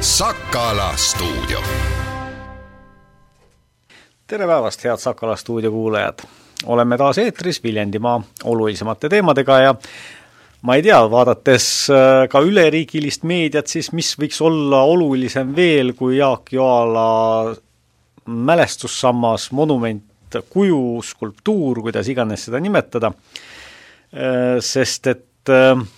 Sakala stuudio. tere päevast, head Sakala stuudio kuulajad! oleme taas eetris Viljandimaa olulisemate teemadega ja ma ei tea, vaadates äh, ka üleriigilist meediat, siis mis võiks olla olulisem veel kui Jaak Joala mälestussammas, monument, kuju, skulptuur, kuidas iganes seda nimetada, äh, sest et äh,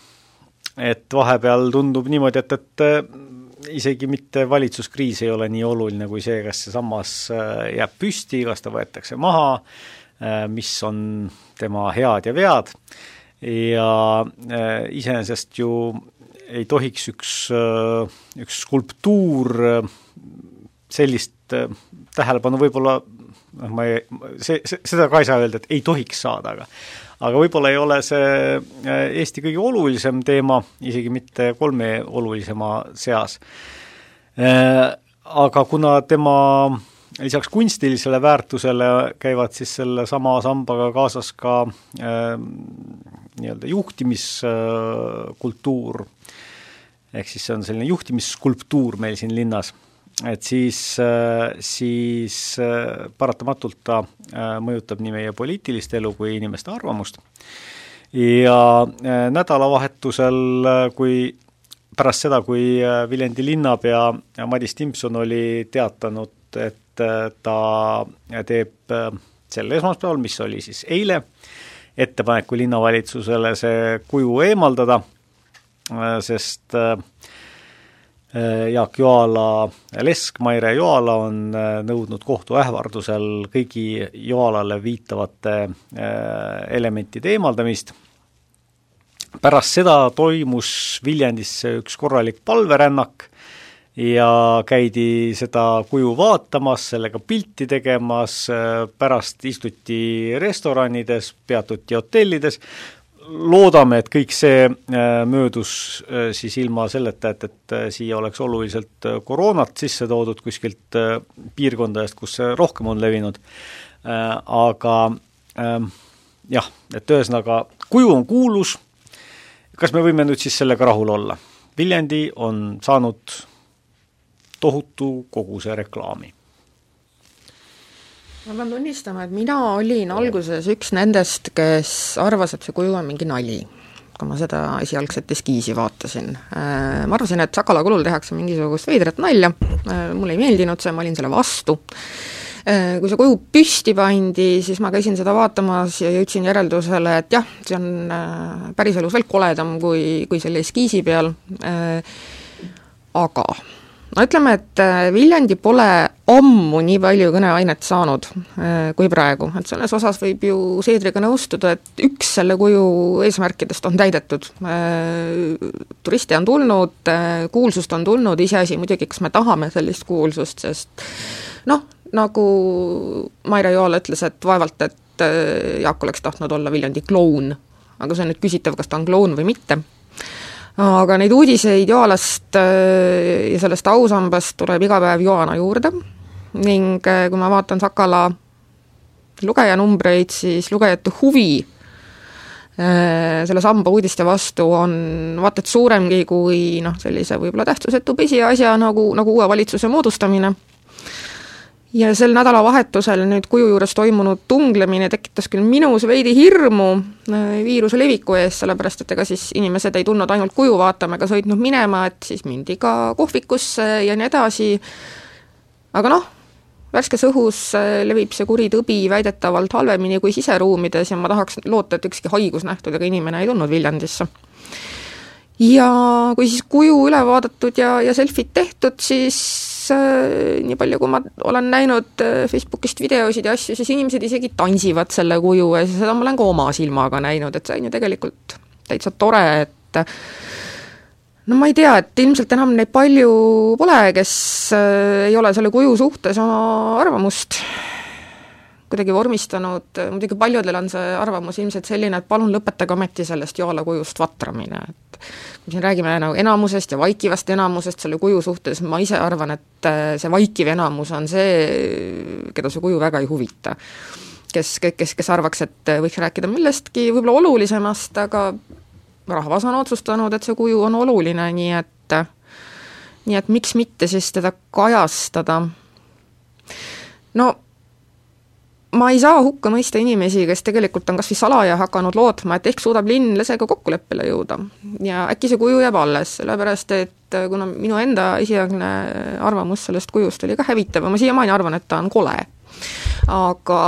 et vahepeal tundub niimoodi, et, et isegi mitte valitsuskriis ei ole nii oluline kui see, kas see sammas jääb püsti, kas ta võetakse maha, mis on tema head ja vead. Ja äh, iseenesest ju ei tohiks üks, äh, üks skulptuur äh, sellist tähelepanu võib-olla noh, ma ei, see, see, seda ka ei saa öelda, et ei tohiks saada, aga aga võib-olla ei ole see Eesti kõige olulisem teema, isegi mitte kolme olulisema seas. Aga kuna tema lisaks kunstilisele väärtusele käivad siis sellesama sambaga kaasas ka äh, nii-öelda juhtimiskultuur, ehk siis see on selline juhtimisskulptuur meil siin linnas, et siis, äh, siis äh, paratamatult ta äh, mõjutab nii meie poliitilist elu kui inimeste arvamust. ja nädalavahetusel, kui pärast seda, kui Viljandi linnapea Madis Timpson oli teatanud, et ta teeb sel esmaspäeval, mis oli siis eile, ettepaneku linnavalitsusele see kuju eemaldada, sest Jaak Joala lesk, Maire Joala on nõudnud kohtuähvardusel kõigi Joalale viitavate elementide eemaldamist. pärast seda toimus Viljandisse üks korralik palverännak ja käidi seda kuju vaatamas, sellega pilti tegemas, pärast istuti restoranides, peatuti hotellides, loodame, et kõik see äh, möödus äh, siis ilma selleta, et, et äh, siia oleks oluliselt koroonat sisse toodud kuskilt piirkondadest, kus see rohkem on levinud, aga ähm, jah, et ühesõnaga, kuju on kuulus, kas me võime nüüd siis sellega rahul olla? Viljandi on saanud tohutu koguse reklaami. Ma pean tunnistama, et mina olin alguses üks nendest, kes arvas, et see kuju on mingi nali kui ma seda esialgset eskiisi vaatasin. Äh, ma arvasin, et Sakala kulul tehakse mingisugust veidrat nalja, äh, mulle ei meeldinud see, ma olin selle vastu. Äh, kui see kuju püsti pandi, siis ma käisin seda vaatamas ja jõudsin järeldusele, et jah, see on päriselus veel koledam kui, kui selle eskiisi peal, aga no ütleme, et äh, Viljandi pole ammu nii palju kõneainet saanud äh, kui praegu, et selles osas võib ju Seedriga nõustuda, et üks selle kuju eesmärkidest on täidetud. Äh, turiste on tulnud, kuulsust on tulnud, iseasi muidugi, kas me tahame sellist kuulsust, sest noh, nagu Maire Joala ütles, et vaevalt, et Jaak oleks tahtnud olla Viljandi kloun. aga see on nüüd küsitav, kas ta on kloun või mitte aga neid uudiseid Joalast äh, ja sellest ausambast tuleb iga päev Joana juurde. Ning äh, kui ma vaatan Sakala lugejanumbreid, siis lugejate huvi äh, selle samba uudiste vastu on vaata et suuremgi kui noh, sellise võib-olla tähtsusetu pisiasja nagu, nagu uue valitsuse moodustamine ja sel nädalavahetusel nüüd kuju juures toimunud tunglemine tekitas küll minus veidi hirmu äh, viiruse leviku ees, sellepärast et ega siis inimesed ei tulnud ainult kuju vaatama ega sõitnud minema, et siis mindi ka kohvikusse ja nii edasi, aga noh, värskes õhus äh, levib see kuri tõbi väidetavalt halvemini kui siseruumides ja ma tahaks loota, et ükski haigusnähtudega inimene ei tulnud Viljandisse. Ja kui siis kuju üle vaadatud ja, ja selfid tehtud, siis nii palju, kui ma olen näinud äh, Facebookist videosid ja asju, siis inimesed isegi tantsivad selle kuju ja seda ma olen ka oma silmaga näinud, et see on ju tegelikult täitsa tore, et no ma ei tea, et ilmselt enam neid palju pole, kes äh, ei ole selle kuju suhtes oma arvamust kuidagi vormistanud, muidugi paljudel on see arvamus ilmselt selline, et palun lõpetage ometi sellest Joala kujust vatramine, et kui siin räägime nagu enamusest ja vaikivast enamusest selle kuju suhtes, ma ise arvan, et äh, see vaikiv enamus on see, keda see kuju väga ei huvita. kes, kes, kes arvaks, et võiks rääkida millestki võib-olla olulisemast, aga rahvas on otsustanud, et see kuju on oluline, nii et nii et miks mitte siis teda kajastada. no ma ei saa hukka mõista inimesi, kes tegelikult on kas või salaja hakanud lootma, et ehk suudab linn lesega kokkuleppele jõuda. ja äkki see kuju jääb alles, sellepärast et kuna minu enda esialgne arvamus sellest kujust oli ka hävitav ja ma siiamaani arvan, et ta on kole, aga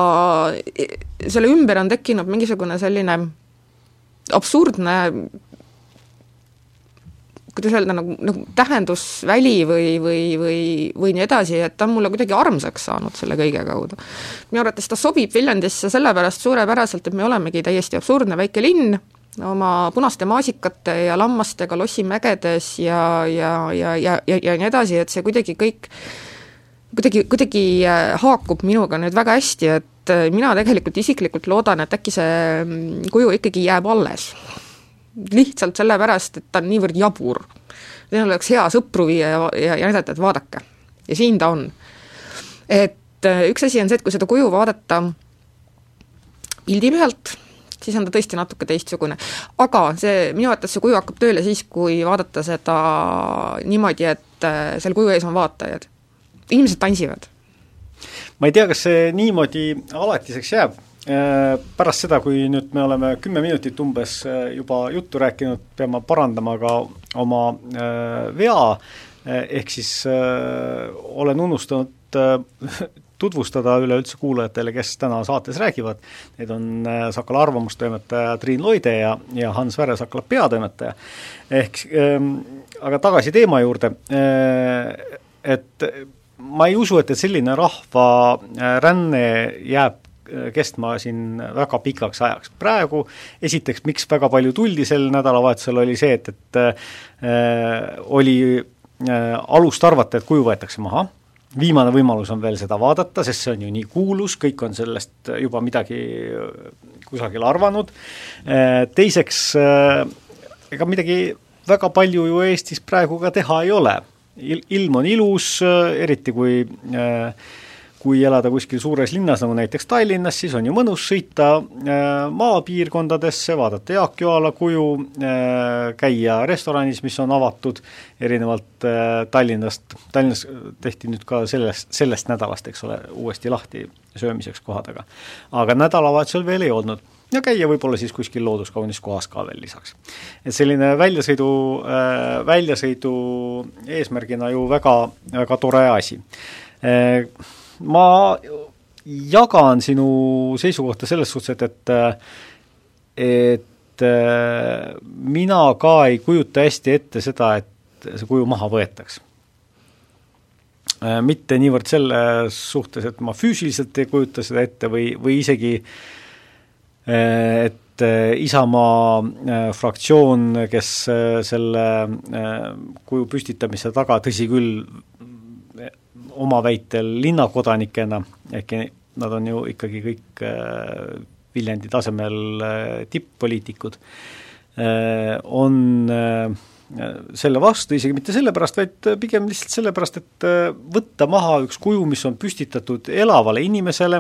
selle ümber on tekkinud mingisugune selline absurdne kuidas öelda, nagu, nagu tähendusväli või, või, või, või nii edasi, et ta on mulle kuidagi armsaks saanud selle kõige kaudu. minu arvates ta sobib Viljandisse sellepärast suurepäraselt, et me olemegi täiesti absurdne väike linn, oma punaste maasikate ja lammastega lossimägedes ja, ja, ja, ja, ja, ja nii edasi, et see kuidagi kõik kuidagi, kuidagi äh, haakub minuga nüüd väga hästi, et äh, mina tegelikult isiklikult loodan, et äkki see mm, kuju ikkagi jääb alles lihtsalt sellepärast, et ta on niivõrd jabur. Neil oleks hea sõpru viia ja, ja, ja näidata, et vaadake. ja siin ta on. et äh, üks asi on see, et kui seda kuju vaadata pildi pealt, siis on ta tõesti natuke teistsugune. aga see, minu arvates see kuju hakkab tööle siis, kui vaadata seda niimoodi, et äh, seal kuju ees on vaatajad. inimesed tantsivad. ma ei tea, kas see niimoodi alatiseks jääb pärast seda, kui nüüd me oleme kümme minutit umbes äh, juba juttu rääkinud, pean ma parandama ka oma äh, vea, ehk siis olen unustanud tutvustada üleüldse kuulajatele, kes täna saates räägivad, need on Sakala arvamustoimetaja Triin Loide ja, ja Hans Väre, Sakala peatoimetaja. ehk ähm, aga tagasi teema juurde, et ma ei usu, et, et selline rahvaränne jääb kestma siin väga pikaks ajaks. praegu esiteks, miks väga palju tuldi sel nädalavahetusel, oli see, et, et äh, oli äh, alust arvata, et kuju võetakse maha, viimane võimalus on veel seda vaadata, sest see on ju nii kuulus, kõik on sellest juba midagi kusagil arvanud äh,, teiseks äh, ega midagi väga palju ju Eestis praegu ka teha ei ole Il. ilm on ilus, eriti kui äh, kui elada kuskil suures linnas, nagu näiteks Tallinnas, siis on ju mõnus sõita äh, maapiirkondadesse, vaadata Jaak Joala kuju, äh, käia restoranis, mis on avatud, erinevalt äh, Tallinnast, Tallinnas tehti nüüd ka sellest, sellest nädalast, eks ole, uuesti lahti söömiseks kohad, aga aga nädalavahetusel veel ei olnud. Ja käia võib-olla siis kuskil looduskaunis kohas ka veel lisaks. et selline väljasõidu väljasõidu eesmärgina ju väga, väga tore asi ma jagan sinu seisukohta selles suhtes, et et et mina ka ei kujuta hästi ette seda, et see kuju maha võetaks. mitte niivõrd selles suhtes, et ma füüsiliselt ei kujuta seda ette või, või isegi et Isamaa fraktsioon, kes selle kuju püstitamise taga, tõsi küll, oma väitel linnakodanikena, ehkki nad on ju ikkagi kõik äh, Viljandi tasemel äh, tipp-poliitikud, äh, on selle vastu, isegi mitte sellepärast, vaid pigem lihtsalt sellepärast, et võtta maha üks kuju, mis on püstitatud elavale inimesele,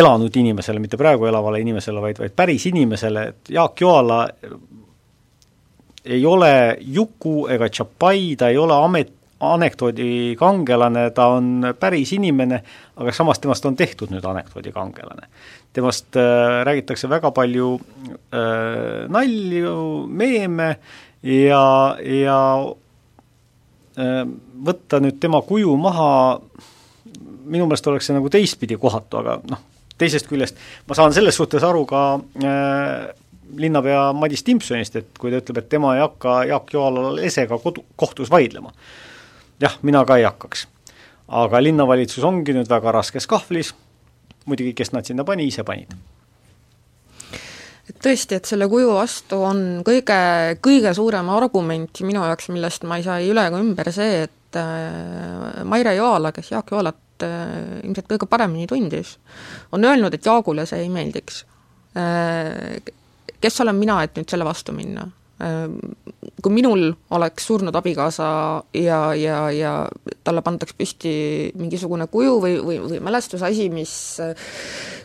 elanud inimesele, mitte praegu elavale inimesele, vaid, vaid päris inimesele, et Jaak Joala ei ole Juku ega Tšapai, ta ei ole amet, anekdoodi kangelane, ta on päris inimene, aga samas temast on tehtud nüüd anekdoodi kangelane. temast äh, räägitakse väga palju äh, nalju, meeme ja, ja äh, võtta nüüd tema kuju maha, minu meelest oleks see nagu teistpidi kohatu, aga noh, teisest küljest ma saan selles suhtes aru ka äh, linnapea Madis Timpsonist, et kui ta ütleb, et tema ei hakka Jaak Joala lesega kodu, kohtus vaidlema jah, mina ka ei hakkaks. aga linnavalitsus ongi nüüd väga raskes kahvlis, muidugi kes nad sinna pani, ise panid et tõesti, et selle kuju vastu on kõige, kõige suurem argument minu jaoks, millest ma ei saa ei üle ega ümber, see, et äh, Maire Joala, kes Jaak Joalat äh, ilmselt kõige paremini tundis, on öelnud, et Jaagule see ei meeldiks. Äh, kes olen mina, et nüüd selle vastu minna? Ehm, kui minul oleks surnud abikaasa ja, ja, ja talle pandaks püsti mingisugune kuju või, või, või mälestusasi, mis äh,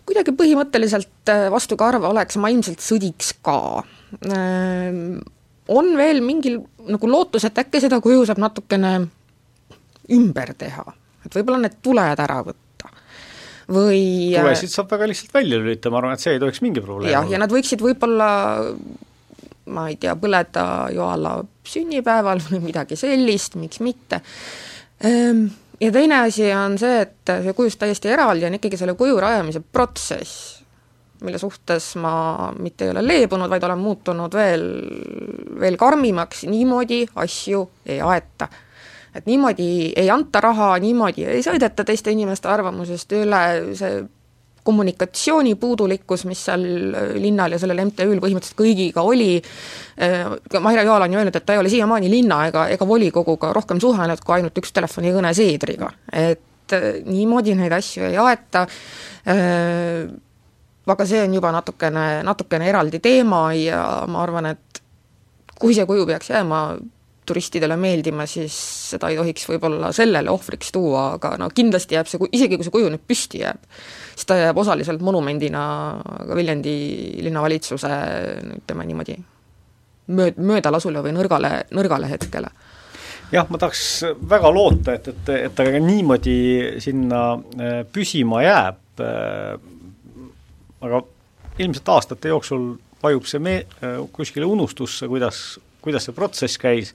kuidagi põhimõtteliselt äh, vastukarva oleks, ma ilmselt sõdiks ka. Ehm, on veel mingil nagu lootus, et äkki seda kuju saab natukene ümber teha, et võib-olla need tuled ära võtta. Või tulesid saab väga lihtsalt välja lülitada, ma arvan, et see ei tohiks mingi probleem jah, ja nad võiksid võib-olla ma ei tea, põleda Joala sünnipäeval või midagi sellist, miks mitte. Ehm, ja teine asi on see, et see kujust täiesti eraldi on ikkagi selle kuju rajamise protsess, mille suhtes ma mitte ei ole leebunud, vaid olen muutunud veel, veel karmimaks, niimoodi asju ei aeta. et niimoodi ei anta raha, niimoodi ei sõideta teiste inimeste arvamusest üle, see kommunikatsiooni puudulikkus, mis seal linnal ja sellel MTÜ-l põhimõtteliselt kõigiga oli, Maire Joal on ju öelnud, et ta ei ole siiamaani linna ega, ega volikoguga rohkem suhelnud kui ainult üks telefonikõne Seedriga. et niimoodi neid asju ei aeta, aga see on juba natukene, natukene eraldi teema ja ma arvan, et kui see kuju peaks jääma turistidele meeldima, siis seda ei tohiks võib-olla sellele ohvriks tuua, aga no kindlasti jääb see, isegi kui see kuju nüüd püsti jääb, siis ta jääb osaliselt monumendina ka Viljandi linnavalitsuse ütleme niimoodi, mööd-, möödalasule või nõrgale, nõrgale hetkele. Jah, ma tahaks väga loota, et, et, et ta ka niimoodi sinna äh, püsima jääb, äh, aga ilmselt aastate jooksul vajub see me-, äh, kuskile unustusse, kuidas kuidas see protsess käis.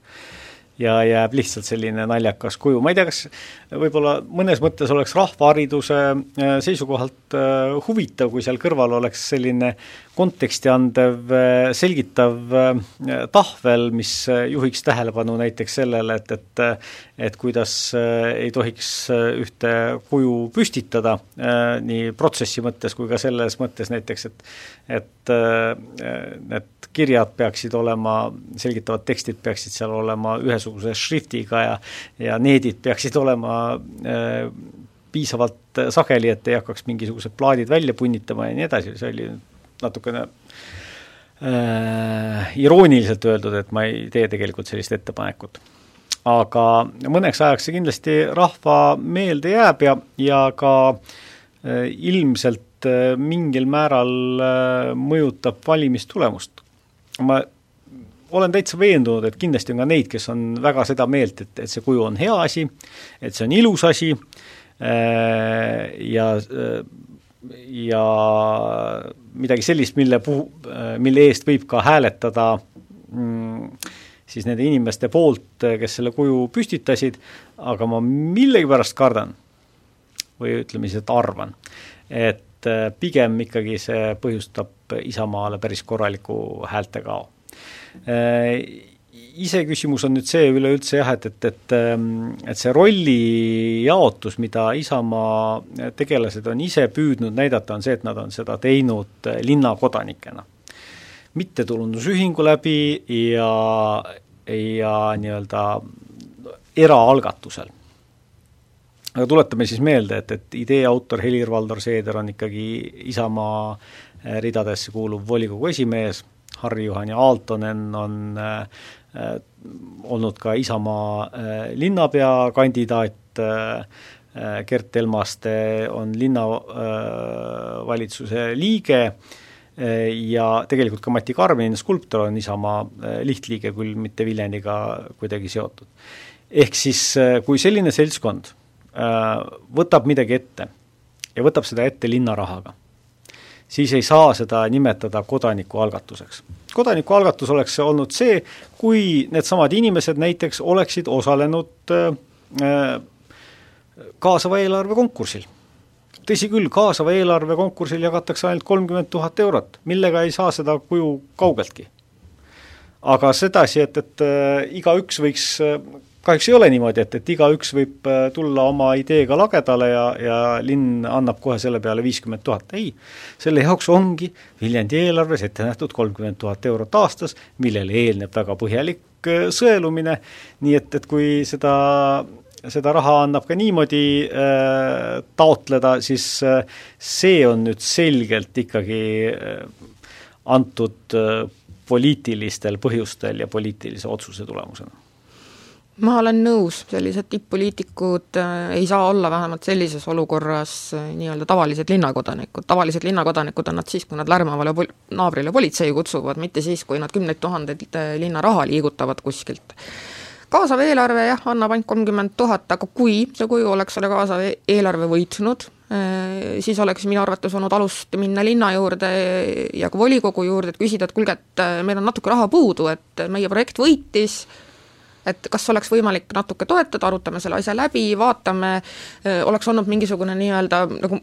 Ja jääb lihtsalt selline naljakas kuju, ma ei tea, kas võib-olla mõnes mõttes oleks rahvahariduse äh, seisukohalt äh, huvitav, kui seal kõrval oleks selline konteksti andev, äh, selgitav tahvel, mis juhiks tähelepanu näiteks sellele, et, et et kuidas ei tohiks ühte kuju püstitada nii protsessi mõttes kui ka selles mõttes näiteks, et et need kirjad peaksid olema, selgitavad tekstid peaksid seal olema ühesuguse šriftiga ja ja needid peaksid olema piisavalt sageli, et ei hakkaks mingisugused plaadid välja punnitama ja nii edasi, see oli natukene äh, irooniliselt öeldud, et ma ei tee tegelikult sellist ettepanekut. aga mõneks ajaks see kindlasti rahva meelde jääb ja, ja ka äh, ilmselt äh, mingil määral äh, mõjutab valimistulemust ma olen täitsa veendunud, et kindlasti on ka neid, kes on väga seda meelt, et, et see kuju on hea asi, et see on ilus asi äh, ja ja midagi sellist, mille puhu, mille eest võib ka hääletada mm, siis nende inimeste poolt, kes selle kuju püstitasid, aga ma millegipärast kardan või ütleme siis, et arvan, et äh, pigem ikkagi see põhjustab Isamaale päris korraliku häältekao. Iseküsimus on nüüd see üleüldse jah, et, et, et ähm, et see rollijaotus, mida Isamaa tegelased on ise püüdnud näidata, on see, et nad on seda teinud linnakodanikena. mittetulundusühingu läbi ja, ja nii-öelda eraalgatusel. aga tuletame siis meelde, et, et idee autor Helir-Valdor Seeder on ikkagi Isamaa Äh, ridadesse kuuluv volikogu esimees, Harri-Juhan ja Aaltonen on äh, olnud ka Isamaa äh, linnapea kandidaat äh,, Gert Elmaste on linnavalitsuse äh, liige ja tegelikult ka Mati Karmin, skulptor, on Isamaa lihtliige, küll mitte Viljandiga kuidagi seotud. ehk siis, kui selline seltskond võtab midagi ette ja võtab seda ette linnarahaga siis ei saa seda nimetada kodanikualgatuseks. kodanikualgatus oleks olnud see, kui needsamad inimesed näiteks oleksid osalenud äh, äh, kaasava eelarve konkursil. tõsi küll, kaasava eelarve konkursil jagatakse ainult kolmkümmend tuhat eurot, millega ei saa seda kuju kaugeltki. aga sedasi, et, et äh, igaüks võiks kahjuks ei ole niimoodi, et, et igaüks võib äh, tulla oma ideega lagedale ja, ja linn annab kohe selle peale viiskümmend tuhat, ei. selle jaoks ongi Viljandi eelarves ette nähtud kolmkümmend tuhat eurot aastas, millele eelneb väga põhjalik äh, sõelumine, nii et, et kui seda seda raha annab ka niimoodi äh, taotleda, siis äh, see on nüüd selgelt ikkagi äh, antud äh, poliitilistel põhjustel ja poliitilise otsuse tulemusena ma olen nõus, sellised tipp-poliitikud äh, ei saa olla vähemalt sellises olukorras äh, nii-öelda tavalised linnakodanikud, tavalised linnakodanikud on nad siis, kui nad lärmavale pol-, naabrile politsei kutsuvad, mitte siis, kui nad kümneid tuhandeid äh, linna raha liigutavad kuskilt. kaasav eelarve jah, annab ainult kolmkümmend tuhat, aga kui see kuju oleks selle kaasava e-, eelarve võitnud, siis oleks minu arvates olnud alust minna linna juurde ja ka volikogu juurde, et küsida, et kuulge, et meil on natuke raha puudu, et meie projekt võitis, et kas oleks võimalik natuke toetada, arutame selle asja läbi, vaatame, oleks olnud mingisugune nii-öelda nagu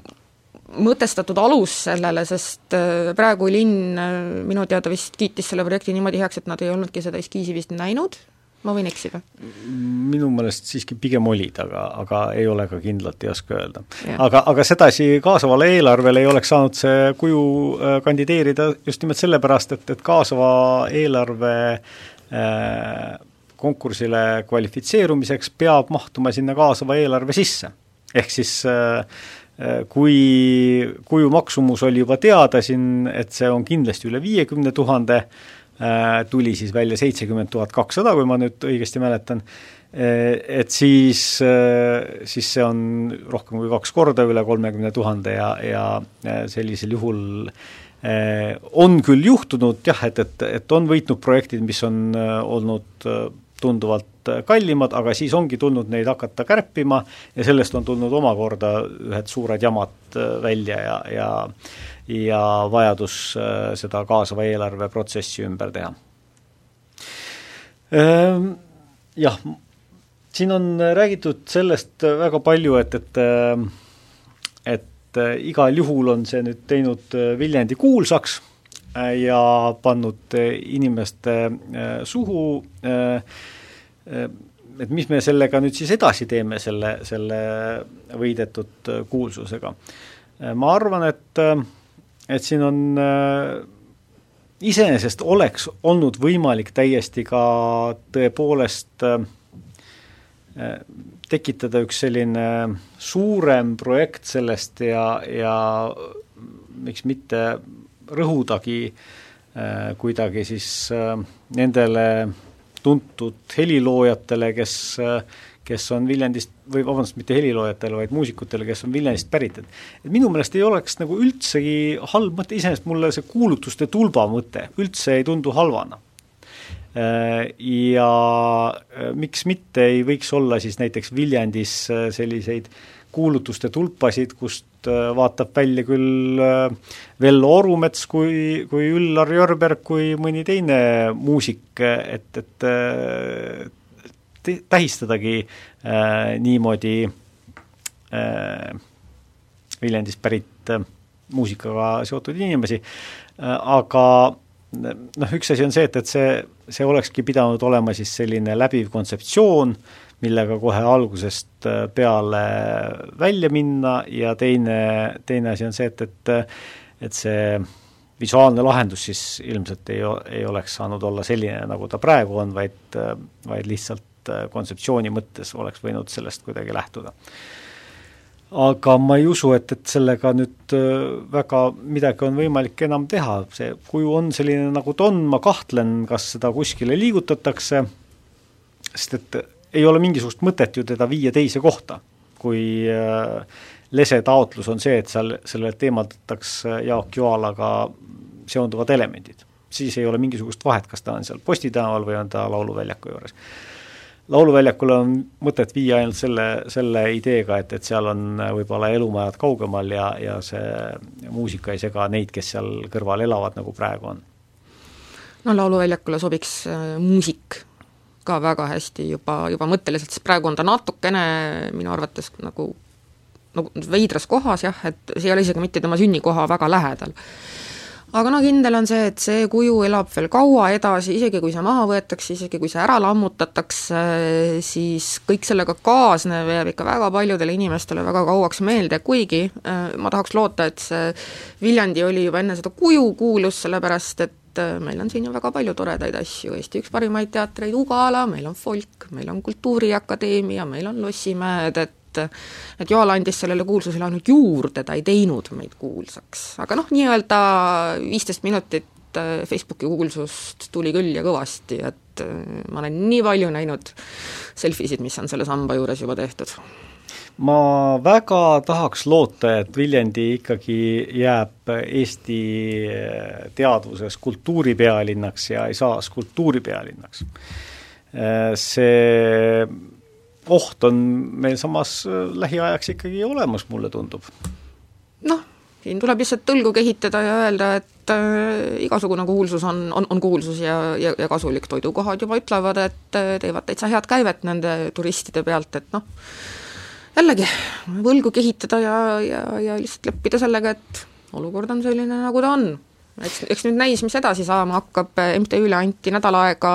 mõtestatud alus sellele, sest praegu linn minu teada vist kiitis selle projekti niimoodi heaks, et nad ei olnudki seda eskiisi vist näinud, ma võin eksida? minu meelest siiski pigem olid, aga, aga ei ole ka kindlalt, ei oska öelda. aga, aga sedasi kaasavale eelarvele ei oleks saanud see kuju kandideerida just nimelt sellepärast, et, et kaasava eelarve äh, konkursile kvalifitseerumiseks peab mahtuma sinna kaasava eelarve sisse. ehk siis äh, äh, kui kuju maksumus oli juba teada siin, et see on kindlasti üle viiekümne tuhande, äh, tuli siis välja seitsekümmend tuhat kakssada, kui ma nüüd õigesti mäletan, et siis, siis see on rohkem kui kaks korda üle kolmekümne tuhande ja, ja sellisel juhul on küll juhtunud jah, et, et, et on võitnud projektid, mis on olnud tunduvalt kallimad, aga siis ongi tulnud neid hakata kärpima ja sellest on tulnud omakorda ühed suured jamad äh, välja ja, ja ja vajadus äh, seda kaasava eelarve protsessi ümber teha. Ehm, jah, siin on räägitud sellest väga palju, et, et äh, et igal juhul on see nüüd teinud Viljandi kuulsaks ja pannud inimeste suhu et mis me sellega nüüd siis edasi teeme, selle, selle võidetud kuulsusega. ma arvan, et, et siin on iseenesest oleks olnud võimalik täiesti ka tõepoolest tekitada üks selline suurem projekt sellest ja, ja miks mitte rõhudagi äh, kuidagi siis äh, nendele tuntud heliloojatele, kes kes on Viljandist, või vabandust, mitte heliloojatele, vaid muusikutele, kes on Viljandist pärit, et et minu meelest ei oleks nagu üldsegi halb mõte, iseenesest mulle see kuulutuste tulba mõte üldse ei tundu halvana. Äh, ja äh, miks mitte ei võiks olla siis näiteks Viljandis äh, selliseid kuulutuste tulpasid, kust vaatab välja küll Vello Orumets kui, kui Üllar Jörberg kui mõni teine muusik, et, et te, tähistadagi äh, niimoodi äh, Viljandist pärit äh, muusikaga seotud inimesi. Äh,, aga noh, üks asi on see, et, et see, see olekski pidanud olema siis selline läbiv kontseptsioon, millega kohe algusest äh, peale välja minna ja teine, teine asi on see, et, et et see visuaalne lahendus siis ilmselt ei, ei oleks saanud olla selline, nagu ta praegu on, vaid, vaid lihtsalt kontseptsiooni mõttes oleks võinud sellest kuidagi lähtuda aga ma ei usu, et, et sellega nüüd väga midagi on võimalik enam teha, see kuju on selline, nagu ta on, ma kahtlen, kas seda kuskile liigutatakse, sest et ei ole mingisugust mõtet ju teda viia teise kohta, kui lese taotlus on see, et seal, sellelt eemaldatakse Jaak Joalaga seonduvad elemendid. siis ei ole mingisugust vahet, kas ta on seal Posti tänaval või on ta Lauluväljaku juures lauluväljakule on mõtet viia ainult selle, selle ideega, et, et seal on võib-olla elumajad kaugemal ja, ja see muusika ei sega neid, kes seal kõrval elavad, nagu praegu on. no lauluväljakule sobiks äh, muusik ka väga hästi juba, juba mõtteliselt, sest praegu on ta natukene minu arvates nagu nagu veidras kohas jah, et see ei ole isegi mitte tema sünnikoha väga lähedal aga no kindel on see, et see kuju elab veel kaua edasi, isegi kui see maha võetakse, isegi kui see ära lammutatakse, siis kõik sellega kaasnev jääb ikka väga paljudele inimestele väga kauaks meelde, kuigi äh, ma tahaks loota, et see Viljandi oli juba enne seda kuju kuulus, sellepärast et äh, meil on siin ju väga palju toredaid asju, Eesti üks parimaid teatreid Ugala, meil on folk, meil on Kultuuriakadeemia, meil on Lossimäed, et et et Joala andis sellele kuulsusele ainult juurde, ta ei teinud meid kuulsaks. aga noh, nii-öelda viisteist minutit äh, Facebooki kuulsust tuli küll ja kõvasti, et et ma olen nii palju näinud selfisid, mis on selle samba juures juba tehtud ma väga tahaks loota, et Viljandi ikkagi jääb Eesti teadvuses kultuuripealinnaks ja ei saa skulptuuripealinnaks. See oht on meil samas lähiajaks ikkagi olemas, mulle tundub. noh, siin tuleb lihtsalt õlgu kehitada ja öelda, et äh, igasugune kuulsus on, on, on kuulsus ja, ja, ja kasulik, toidukohad juba ütlevad, et äh, teevad täitsa head käivet nende turistide pealt, et noh, jällegi, võlgu kehitada ja, ja, ja lihtsalt leppida sellega, et olukord on selline, nagu ta on. eks, eks nüüd näis, mis edasi saama hakkab, MTÜ-le anti nädal aega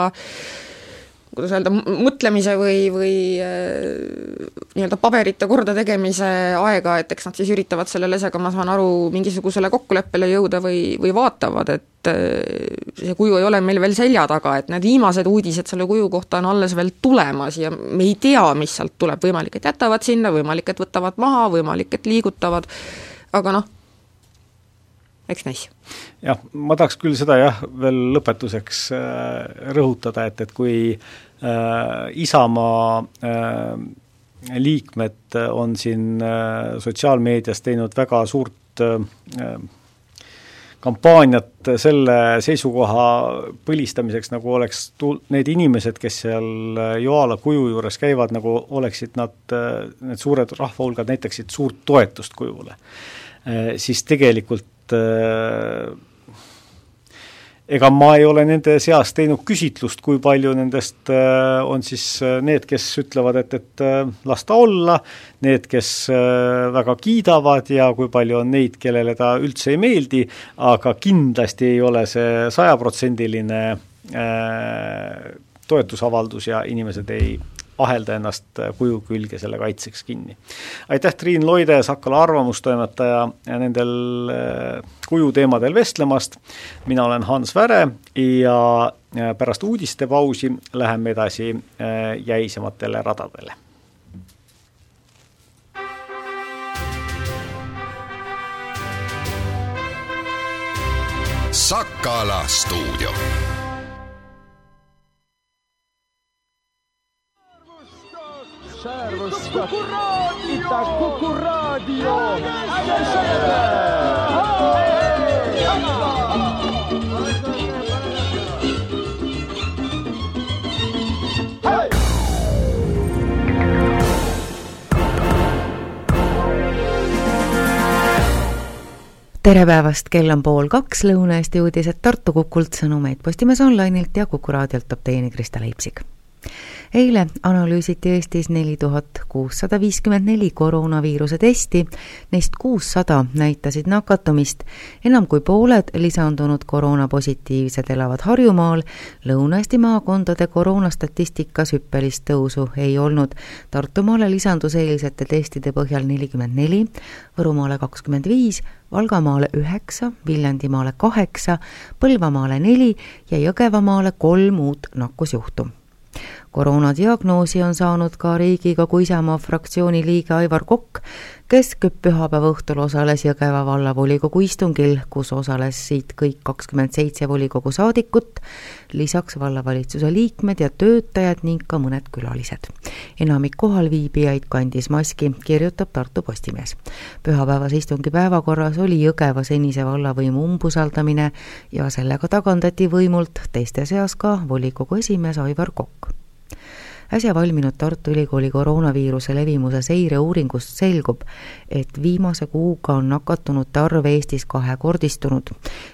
kuidas öelda, mõtlemise või, või äh, nii-öelda paberite kordategemise aega, et eks nad siis üritavad selle lesega, ma saan aru, mingisugusele kokkuleppele jõuda või, või vaatavad, et äh, see kuju ei ole meil veel selja taga, et need viimased uudised selle kuju kohta on alles veel tulemas ja me ei tea, mis sealt tuleb, võimalik, et jätavad sinna, võimalik, et võtavad maha, võimalik, et liigutavad, aga noh, eks näis. jah, ma tahaks küll seda jah, veel lõpetuseks äh, rõhutada, et, et kui äh, Isamaa äh, liikmed on siin äh, sotsiaalmeedias teinud väga suurt äh, kampaaniat selle seisukoha põlistamiseks, nagu oleks tul-, need inimesed, kes seal äh, Joala kuju juures käivad, nagu oleksid nad, äh, need suured rahvahulgad näitaksid suurt toetust kujule. Siis tegelikult et ega ma ei ole nende seas teinud küsitlust, kui palju nendest äh, on siis äh, need, kes ütlevad, et, et äh, las ta olla, need, kes väga kiidavad ja kui palju on neid, kellele ta üldse ei meeldi, aga kindlasti ei ole see sajaprotsendiline toetusavaldus ja inimesed ei ahelda ennast kuju külge selle kaitseks kinni. aitäh, Triin Loide, Sakala arvamustoimetaja, nendel äh, kujuteemadel vestlemast, mina olen Hans Väre ja äh, pärast uudistepausi läheme edasi äh, jäisematele radadele. Sakala stuudio Servusta. Itä-Kuku Radio. tere päevast, kell on pool kaks, Lõuna-Eesti uudised Tartu Kukult, sõnumeid Postimees Online'ilt ja Kuku raadiolt toob teieni Krista Leipsik eile analüüsiti Eestis neli tuhat kuussada viiskümmend neli koroonaviiruse testi, neist kuussada näitasid nakatumist. enam kui pooled lisandunud koroonapositiivsed elavad Harjumaal, Lõuna-Eesti maakondade koroonastatistikas hüppelist tõusu ei olnud. Tartumaale lisandus eilsete testide põhjal nelikümmend neli, Võrumaale kakskümmend viis, Valgamaale üheksa, Viljandimaale kaheksa, Põlvamaale neli ja Jõgevamaale kolm uut nakkusjuhtu koroonadiagnoosi on saanud ka Riigikogu Isamaa fraktsiooni liige Aivar Kokk, kes pühapäeva õhtul osales Jõgeva vallavolikogu istungil, kus osalesid kõik kakskümmend seitse volikogu saadikut, lisaks vallavalitsuse liikmed ja töötajad ning ka mõned külalised. enamik kohalviibijaid kandis maski, kirjutab Tartu Postimees. pühapäevase istungi päevakorras oli Jõgeva senise vallavõimu umbusaldamine ja sellega tagandati võimult teiste seas ka volikogu esimees Aivar Kokk äsja valminud Tartu Ülikooli koroonaviiruse levimuse seireuuringust selgub, et viimase kuuga on nakatunute arv Eestis kahekordistunud.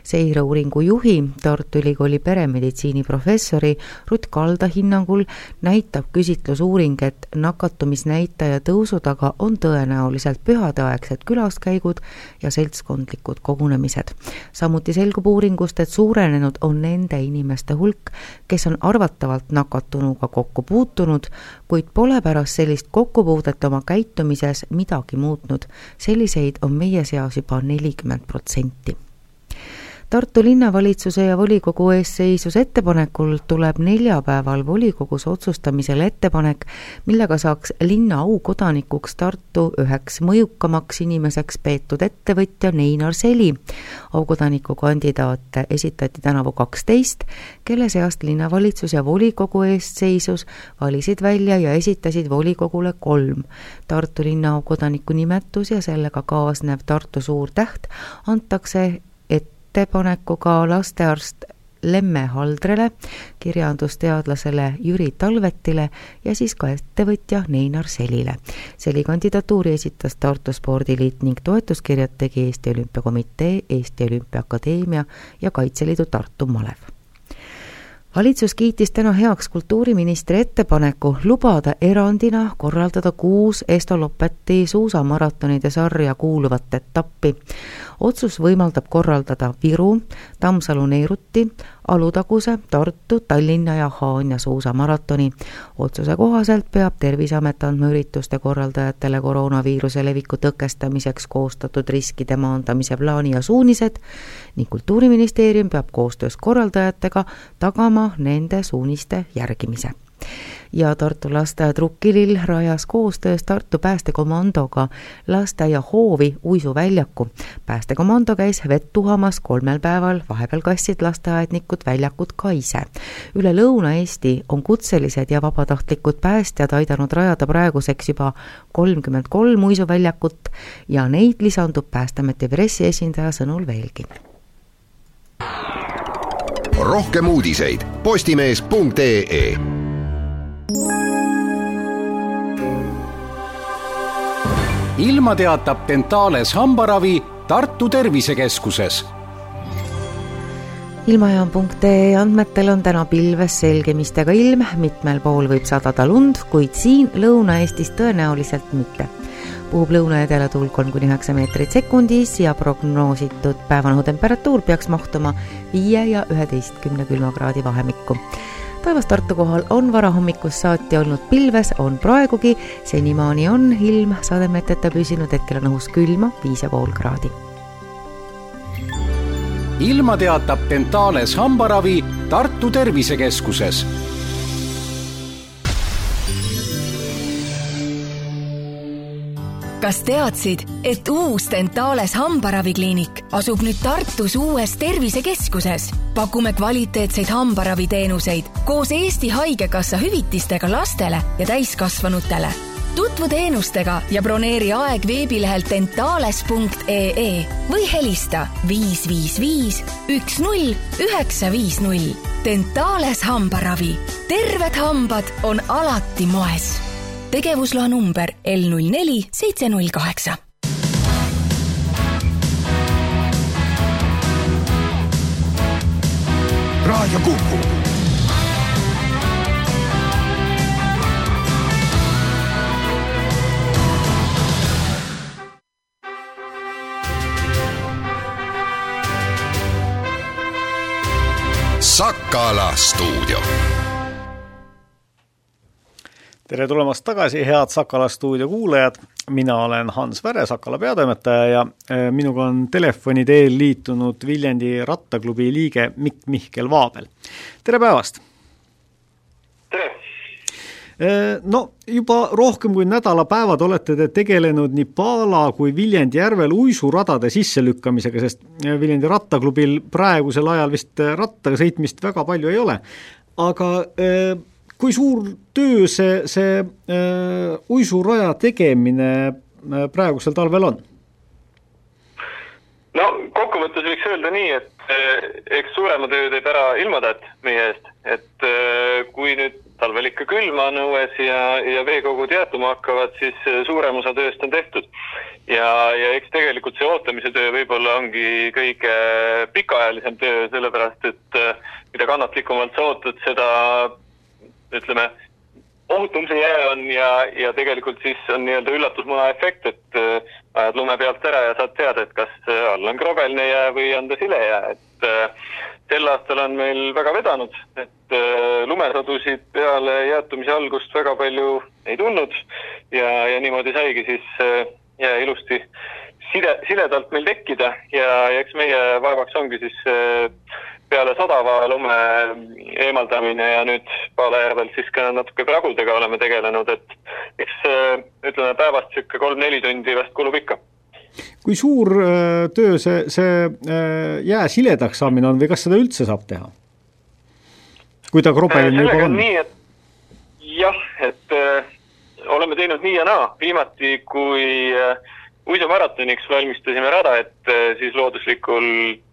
seireuuringu juhi, Tartu Ülikooli peremeditsiini professori Ruth Kalda hinnangul näitab küsitlusuuring, et nakatumisnäitaja tõusu taga on tõenäoliselt pühadeaegsed külaskäigud ja seltskondlikud kogunemised. samuti selgub uuringust, et suurenenud on nende inimeste hulk, kes on arvatavalt nakatunuga kokku puutunud, muutunud, kuid pole pärast sellist kokkupuudet oma käitumises midagi muutnud. selliseid on meie seas juba nelikümmend protsenti Tartu linnavalitsuse ja volikogu ees seisus ettepanekul tuleb neljapäeval volikogus otsustamisele ettepanek, millega saaks linna aukodanikuks Tartu üheks mõjukamaks inimeseks peetud ettevõtja Neinar Seli. aukodaniku kandidaate esitati tänavu kaksteist, kelle seast linnavalitsus ja volikogu eest seisus valisid välja ja esitasid volikogule kolm. Tartu linna aukodaniku nimetus ja sellega kaasnev Tartu suur täht antakse ettepanekuga lastearst Lemme Haldrele, kirjandusteadlasele Jüri Talvetile ja siis ka ettevõtja Neinar Selile. Seli kandidatuuri esitas Tartu Spordiliit ning toetuskirjad tegi Eesti Olümpiakomitee, Eesti Olümpiaakadeemia ja Kaitseliidu Tartu malev valitsus kiitis täna heaks kultuuriministri ettepaneku lubada erandina korraldada kuus Estoloppeti suusamaratonide sarja kuuluvat etappi. otsus võimaldab korraldada Viru, Tammsalu-Neiruti, Alutaguse, Tartu, Tallinna ja Haanja suusamaratoni. otsuse kohaselt peab Terviseamet andma ürituste korraldajatele koroonaviiruse leviku tõkestamiseks koostatud riskide maandamise plaani ja suunised ning Kultuuriministeerium peab koostöös korraldajatega tagama nende suuniste järgimise ja Tartu lasteaed Rukkilill rajas koostöös Tartu päästekomandoga lasteaia hoovi uisuväljaku. päästekomando käis vett tuhamas kolmel päeval, vahepeal kassid lasteaednikud väljakut ka ise. üle Lõuna-Eesti on kutselised ja vabatahtlikud päästjad aidanud rajada praeguseks juba kolmkümmend kolm uisuväljakut ja neid lisandub Päästeameti pressiesindaja sõnul veelgi. Rohkem uudiseid postimees.ee ilma teatab Dentales hambaravi Tartu Tervisekeskuses. Ilmajaam.ee andmetel on täna pilves selgemistega ilm, mitmel pool võib sadada lund, kuid siin Lõuna-Eestis tõenäoliselt mitte. Puhub lõuna-edela tuul kolm kuni üheksa meetrit sekundis ja prognoositud päevane temperatuur peaks mahtuma viie ja üheteistkümne külmakraadi vahemikku taevas Tartu kohal on varahommikust saati olnud pilves, on praegugi, senimaani on ilm sademeteta püsinud, hetkel on õhus külma viis ja pool kraadi. ilma teatab Dentales hambaravi Tartu Tervisekeskuses kas teadsid, et uus Dentales hambaravikliinik asub nüüd Tartus uues tervisekeskuses? pakume kvaliteetseid hambaraviteenuseid koos Eesti Haigekassa hüvitistega lastele ja täiskasvanutele. tutvu teenustega ja broneeri aeg veebilehelt dentales.ee või helista viis, viis, viis, üks, null, üheksa, viis, null. Dentales hambaravi, terved hambad on alati moes tegevusloa number L null neli seitse null kaheksa. raadio Kuku. Sakala stuudio tere tulemast tagasi, head Sakala stuudio kuulajad, mina olen Hans Väre, Sakala peatoimetaja ja äh, minuga on telefoni teel liitunud Viljandi rattaklubi liige Mikk Mihkel Vaabel. tere päevast! tere! Äh, no juba rohkem kui nädalapäevad olete te tegelenud nii Paala kui Viljandi järvel uisuradade sisselükkamisega, sest äh, Viljandi rattaklubil praegusel ajal vist rattaga sõitmist väga palju ei ole. aga kui suur töö see, see äh, uisuraja tegemine äh, praegusel talvel on? no kokkuvõttes võiks öelda nii, et äh, eks suurema töö teeb ära ilmataat meie eest, et äh, kui nüüd talvel ikka külma on õues ja, ja veekogud jäätuma hakkavad, siis suurem osa tööst on tehtud. ja, ja eks tegelikult see ootamise töö võib-olla ongi kõige pikaajalisem töö, sellepärast et mida kannatlikumalt sa ootad, seda ütleme, ohutum see jää on ja, ja tegelikult siis on nii-öelda üllatusmuna efekt, et äh, ajad lume pealt ära ja saad teada, et kas äh, all on krobeline jää või on ta sile jää, et äh, sel aastal on meil väga vedanud, et lumesadusid peale jäätumise algust väga palju ei tulnud ja, ja niimoodi saigi siis jää ilusti side, siledalt meil tekkida ja, ja eks meie vaevaks ongi siis peale sadava lume eemaldamine ja nüüd Paalajärvel siis ka natuke pragudega oleme tegelenud, et eks ütleme, päevast niisugune kolm-neli tundi vast kulub ikka kui suur töö see, see jää siledaks saamine on või kas seda üldse saab teha? kui ta krobeline juba on? jah, et äh, oleme teinud nii ja naa, viimati kui äh, uisumaratoniks valmistasime rada ette äh,, siis looduslikul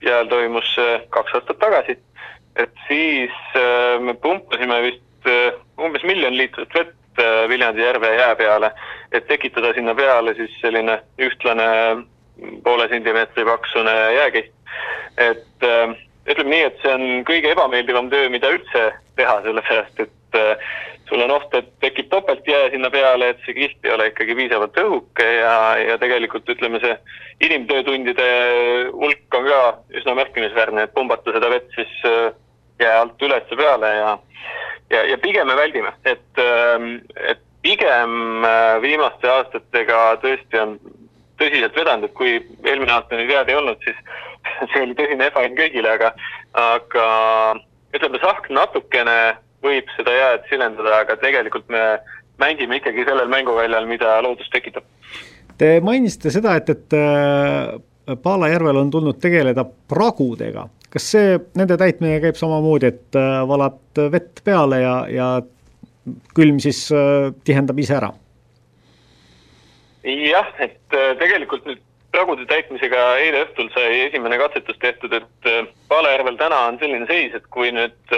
jääl toimus äh, kaks aastat tagasi. et siis äh, me pumpasime vist umbes miljon liitrit vett Viljandi järve jää peale, et tekitada sinna peale siis selline ühtlane poole sentimeetri paksune jääkiht. et ütleme nii, et see on kõige ebameeldivam töö, mida üldse teha, sellepärast et sul on oht, et tekib topeltjää sinna peale, et see kiht ei ole ikkagi piisavalt õhuke ja, ja tegelikult ütleme, see inimtöötundide hulk on ka üsna märkimisväärne, et pumbata seda vett siis äh, jää alt üles peale ja ja, ja pigem me väldime, et, ähm, et pigem äh, viimaste aastatega tõesti on tõsiselt vedanud, et kui eelmine aasta nüüd jääd ei olnud, siis see oli tõsine ebaõnn kõigile, aga, aga ütleme, sahk natukene võib seda jääd silendada, aga tegelikult me mängime ikkagi sellel mänguväljal, mida loodus tekitab. Te mainisite seda, et, et äh, Paalajärvel on tulnud tegeleda pragudega. kas see, nende täitmine käib samamoodi, et äh, valad vett peale ja, ja külm siis äh, tihendab ise ära? jah, et tegelikult nüüd pragude täitmisega eile õhtul sai esimene katsetus tehtud, et Paalajärvel täna on selline seis, et kui nüüd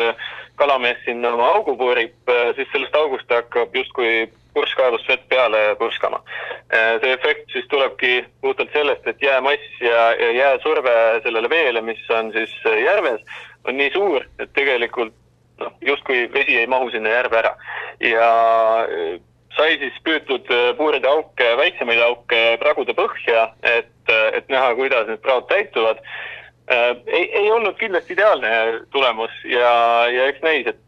kalamees sinna oma augu puurib, äh, siis sellest august hakkab justkui purskkaelust vett peale purskama. Äh, see efekt siis tulebki puhtalt sellest, et jäämass ja, ja jääsurve sellele veele, mis on siis järves, on nii suur, et tegelikult noh, justkui vesi ei mahu sinna järve ära. ja äh, sai siis püütud puurida auke, väiksemaid auke pragude põhja, et, et näha, kuidas need praod täituvad äh,. ei, ei olnud kindlasti ideaalne tulemus ja, ja eks näis, et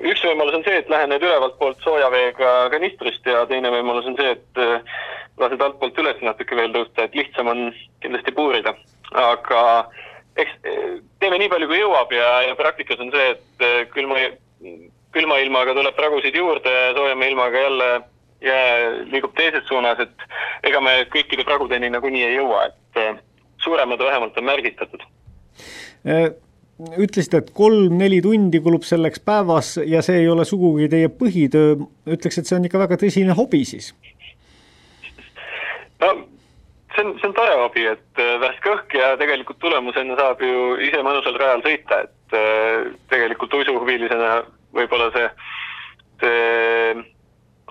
üks võimalus on see, et lähen nüüd ülevalt poolt sooja veega kanistrist ja teine võimalus on see, et äh, lased altpoolt üles natuke veel tõusta, et lihtsam on kindlasti puurida. aga eks äh, teeme nii palju, kui jõuab ja, ja praktikas on see, et äh, külma, külma ilmaga tuleb pragusid juurde, soojema ilmaga jälle jää liigub teises suunas, et ega me kõikide pragudeni nagunii ei jõua, et suuremad vähemalt on märgistatud. Äh, ütlesite, et kolm-neli tundi kulub selleks päevas ja see ei ole sugugi teie põhitöö, ütleks, et see on ikka väga tõsine hobi siis? no see on, see on tore hobi, et äh, värske õhk ja tegelikult tulemusena saab ju ise mõnusal rajal sõita, et äh, tegelikult uisuhuvilisena võib-olla see, see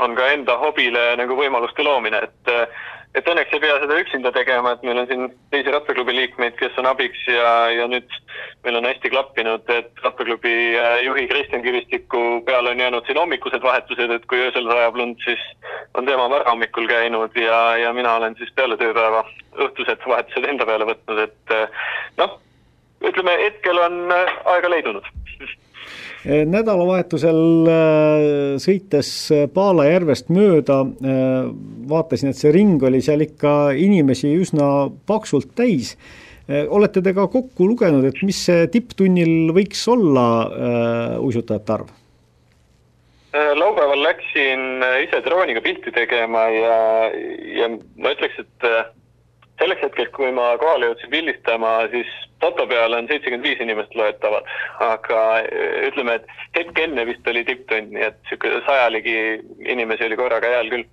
on ka enda hobile nagu võimaluste loomine, et et õnneks ei pea seda üksinda tegema, et meil on siin teisi rattaklubi liikmeid, kes on abiks ja, ja nüüd meil on hästi klappinud, et rattaklubi äh, juhi Kristjan Kivistiku peale on jäänud siin hommikused vahetused, et kui öösel sajab lund, siis on tema varahommikul käinud ja, ja mina olen siis peale tööpäeva õhtused vahetused enda peale võtnud, et äh, noh, ütleme hetkel on äh, aega leidunud nädalavahetusel eh, sõites Paala järvest mööda eh, vaatasin, et see ring oli seal ikka inimesi üsna paksult täis. olete te ka kokku lugenud, et mis see tipptunnil võiks olla uisutajate arv? laupäeval läksin ise drooniga pilti tegema ja, ja ma ütleks, et selleks hetkeks, kui ma kohale jõudsin pildistama, siis foto peal on seitsekümmend viis inimest loetavad, aga eh, ütleme, et hetk enne vist oli tipptund, nii et niisugune sajaligi inimesi oli korraga jääl küll.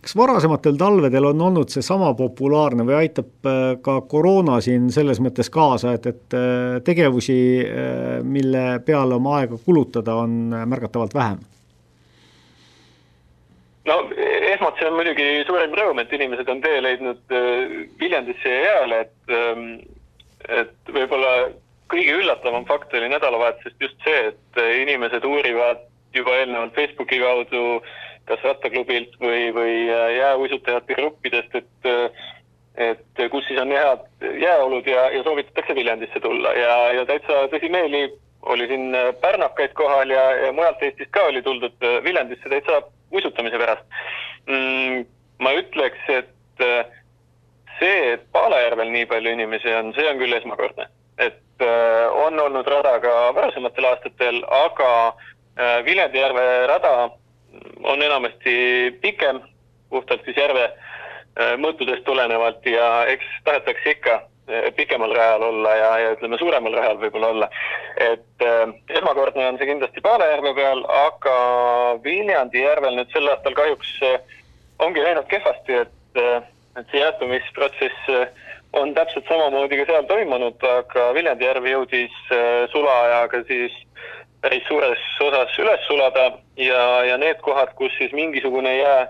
kas varasematel talvedel on olnud see sama populaarne või aitab eh, ka koroona siin selles mõttes kaasa, et, et eh, tegevusi, mille peale oma aega kulutada, on märgatavalt vähem? no esmalt see on muidugi suurem rõõm, et inimesed on tee leidnud Viljandisse ja jääle, et ähm, et võib-olla kõige üllatavam fakt oli nädalavahetusest just see, et inimesed uurivad juba eelnevalt Facebooki kaudu kas rattaklubilt või, või jääuisutajate gruppidest, et et kus siis on head jääolud ja, ja soovitatakse Viljandisse tulla. Ja, ja täitsa tõsimeeli oli siin pärnakaid kohal ja, ja mujalt Eestist ka oli tuldud Viljandisse täitsa uisutamise pärast mm,. ma ütleks, et see, et Palejärvel nii palju inimesi on, see on küll esmakordne. et äh, on olnud rada ka varasematel aastatel, aga äh, Viljandijärve rada on enamasti pikem, puhtalt siis järve äh, mõõtudest tulenevalt ja eks tahetakse ikka äh, pikemal rajal olla ja, ja ütleme, suuremal rajal võib-olla olla. et äh, esmakordne on see kindlasti Palejärve peal, aga Viljandi järvel nüüd sel aastal kahjuks äh, ongi läinud kehvasti, et äh, et see jäätumisprotsess äh, on täpselt samamoodi ka seal toimunud, aga Viljandi järv jõudis äh, sulaajaga siis päris suures osas üles sulada ja, ja need kohad, kus siis mingisugune jää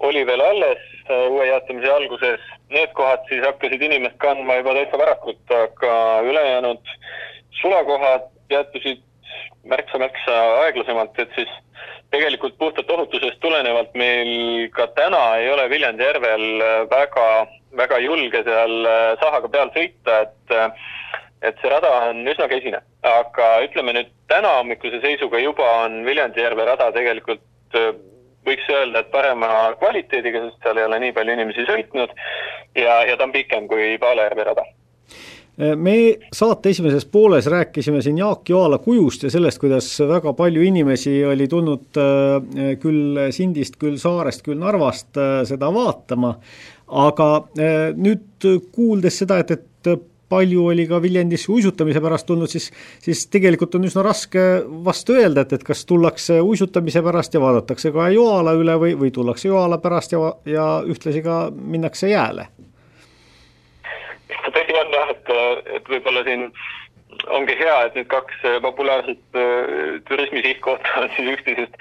oli veel alles äh, uue jäätumise alguses, need kohad siis hakkasid inimest kandma juba täitsa varakult, aga ülejäänud sulakohad jäätusid märksa-märksa aeglasemalt, et siis tegelikult puhtalt ohutusest tulenevalt meil ka täna ei ole Viljandi järvel väga, väga julge seal äh, sahaga peal sõita, et äh, et see rada on üsna kesine, aga ütleme nüüd täna hommikuse seisuga juba on Viljandi järve rada tegelikult äh, võiks öelda, et parema kvaliteediga, sest seal ei ole nii palju inimesi sõitnud ja, ja ta on pikem kui Paalejärve rada. Me saate esimeses pooles rääkisime siin Jaak Joala kujust ja sellest, kuidas väga palju inimesi oli tulnud äh, küll Sindist, küll Saarest, küll Narvast äh, seda vaatama, aga äh, nüüd kuuldes seda, et, et palju oli ka Viljandisse uisutamise pärast tulnud, siis, siis tegelikult on üsna raske vastu öelda, et, et kas tullakse uisutamise pärast ja vaadatakse ka Joala üle või, või tullakse Joala pärast ja, ja ühtlasi ka minnakse jääle tõsi on jah, et, et võib-olla siin ongi hea, et need kaks populaarset äh, turismisihtkohta on siis üksteisest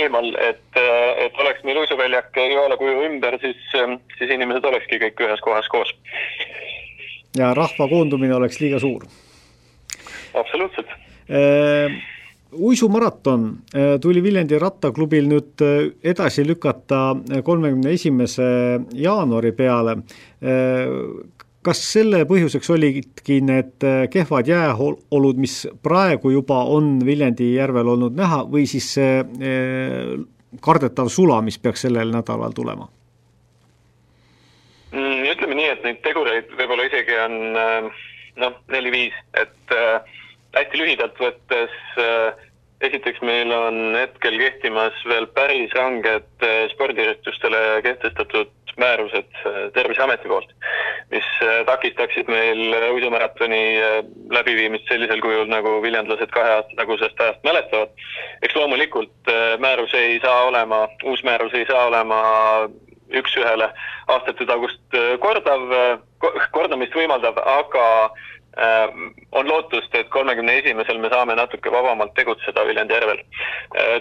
eemal, et, äh, et oleks meil uisuväljak Joala kuju ümber, siis, ähm, siis inimesed olekski kõik ühes kohas koos. Ja rahva koondumine oleks liiga suur. absoluutselt äh, uisumaraton äh, tuli Viljandi rattaklubil nüüd edasi lükata kolmekümne esimese jaanuari peale kas selle põhjuseks olidki need kehvad jääolud, mis praegu juba on Viljandi järvel olnud näha või siis see kardetav sula, mis peaks sellel nädalal tulema? Mm, ütleme nii, et neid tegureid on äh, noh, neli-viis, et äh, hästi lühidalt võttes äh, esiteks meil on hetkel kehtimas veel päris ranged spordiüritustele kehtestatud määrused Terviseameti poolt, mis takistaksid meil uisumaratoni läbiviimist sellisel kujul, nagu viljandlased kahe aasta tagusest ajast mäletavad. eks loomulikult määrus ei saa olema, uus määrus ei saa olema üks-ühele aastate tagust kordav, kordamist võimaldav, aga on lootust, et kolmekümne esimesel me saame natuke vabamalt tegutseda Viljandi järvel.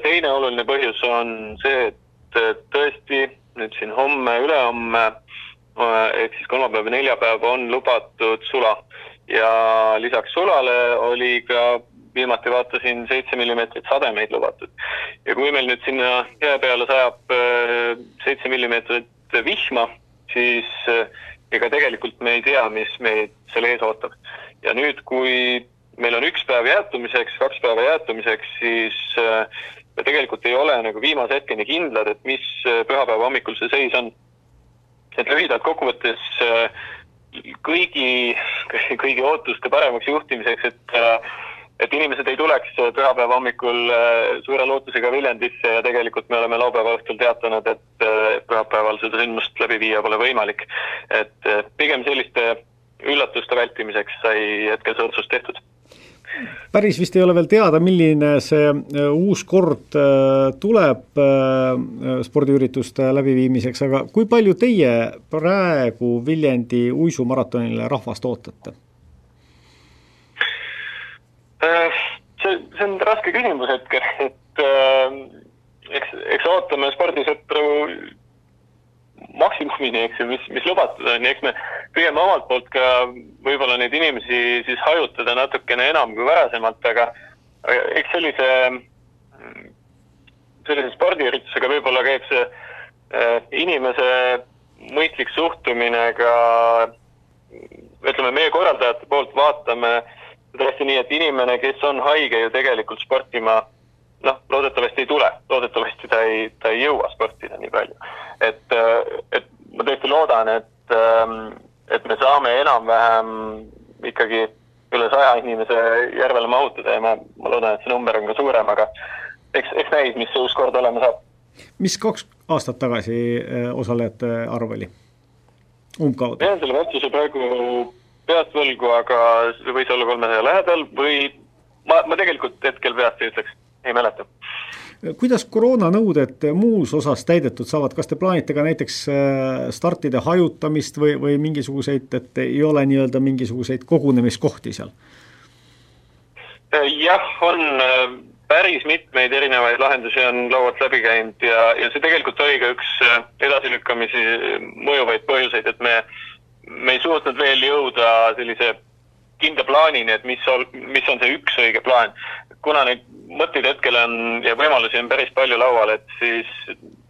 teine oluline põhjus on see, et tõesti nüüd siin homme-ülehomme äh, ehk siis kolmapäev ja neljapäev on lubatud sula ja lisaks sulale oli ka viimati vaatasin seitse millimeetrit sademeid lubatud. ja kui meil nüüd sinna jää peale sajab äh, seitse millimeetrit vihma, siis äh, ega tegelikult me ei tea, mis meid seal ees ootab. ja nüüd, kui meil on üks päev jäätumiseks, kaks päeva jäätumiseks, siis me tegelikult ei ole nagu viimase hetkeni kindlad, et mis äh, pühapäeva hommikul see seis on. et lühidalt kokkuvõttes äh, kõigi, kõigi ootuste paremaks juhtimiseks, et äh, et inimesed ei tuleks pühapäeva hommikul suure lootusega Viljandisse ja tegelikult me oleme laupäeva õhtul teatanud, et pühapäeval seda sündmust läbi viia pole võimalik. et pigem selliste üllatuste vältimiseks sai hetkel see otsus tehtud päris vist ei ole veel teada, milline see äh, uus kord äh, tuleb äh, spordiürituste läbiviimiseks, aga kui palju teie praegu Viljandi uisumaratonile rahvast ootate? See, see on raske küsimus hetkel, et eks, eks ootame spordisõpru maksimumini, eks ju, mis, mis lubatud on. Ja eks me püüame omalt poolt ka võib-olla neid inimesi siis hajutada natukene enam kui varasemalt, aga eks sellise, sellise spordiüritusega võib-olla käib see äh, inimese mõistlik suhtumine ka ütleme, meie korraldajate poolt vaatame tõesti nii, et inimene, kes on haige, ju tegelikult sportima noh, loodetavasti ei tule, loodetavasti ta ei, ta ei jõua sportida nii palju. et, et ma tõesti loodan, et ähm, et me saame enam-vähem ikkagi üle saja inimese järvele mahutada ja ma, ma loodan, et see number on ka suurem, aga eks, eks näis, mis see uus kord olema saab. mis kaks aastat tagasi äh, osalejate arv oli? umbkaudu? jään selle vastuse praegu peast võlgu, aga võis olla kolmesaja lähedal või ma, ma tegelikult hetkel peast ei ütleks, ei mäleta. kuidas koroonanõuded muus osas täidetud saavad, kas te plaanite ka näiteks äh, startide hajutamist või, või mingisuguseid, et ei ole nii-öelda mingisuguseid kogunemiskohti seal? jah, on äh, päris mitmeid erinevaid lahendusi on laualt läbi käinud ja, ja see tegelikult oli ka üks äh, edasilükkamisi mõjuvaid põhjuseid, et me, me ei suutnud veel jõuda sellise kindla plaanini, et mis mis on see üks õige plaan. kuna neid mõtteid hetkel on ja võimalusi on päris palju laual, et siis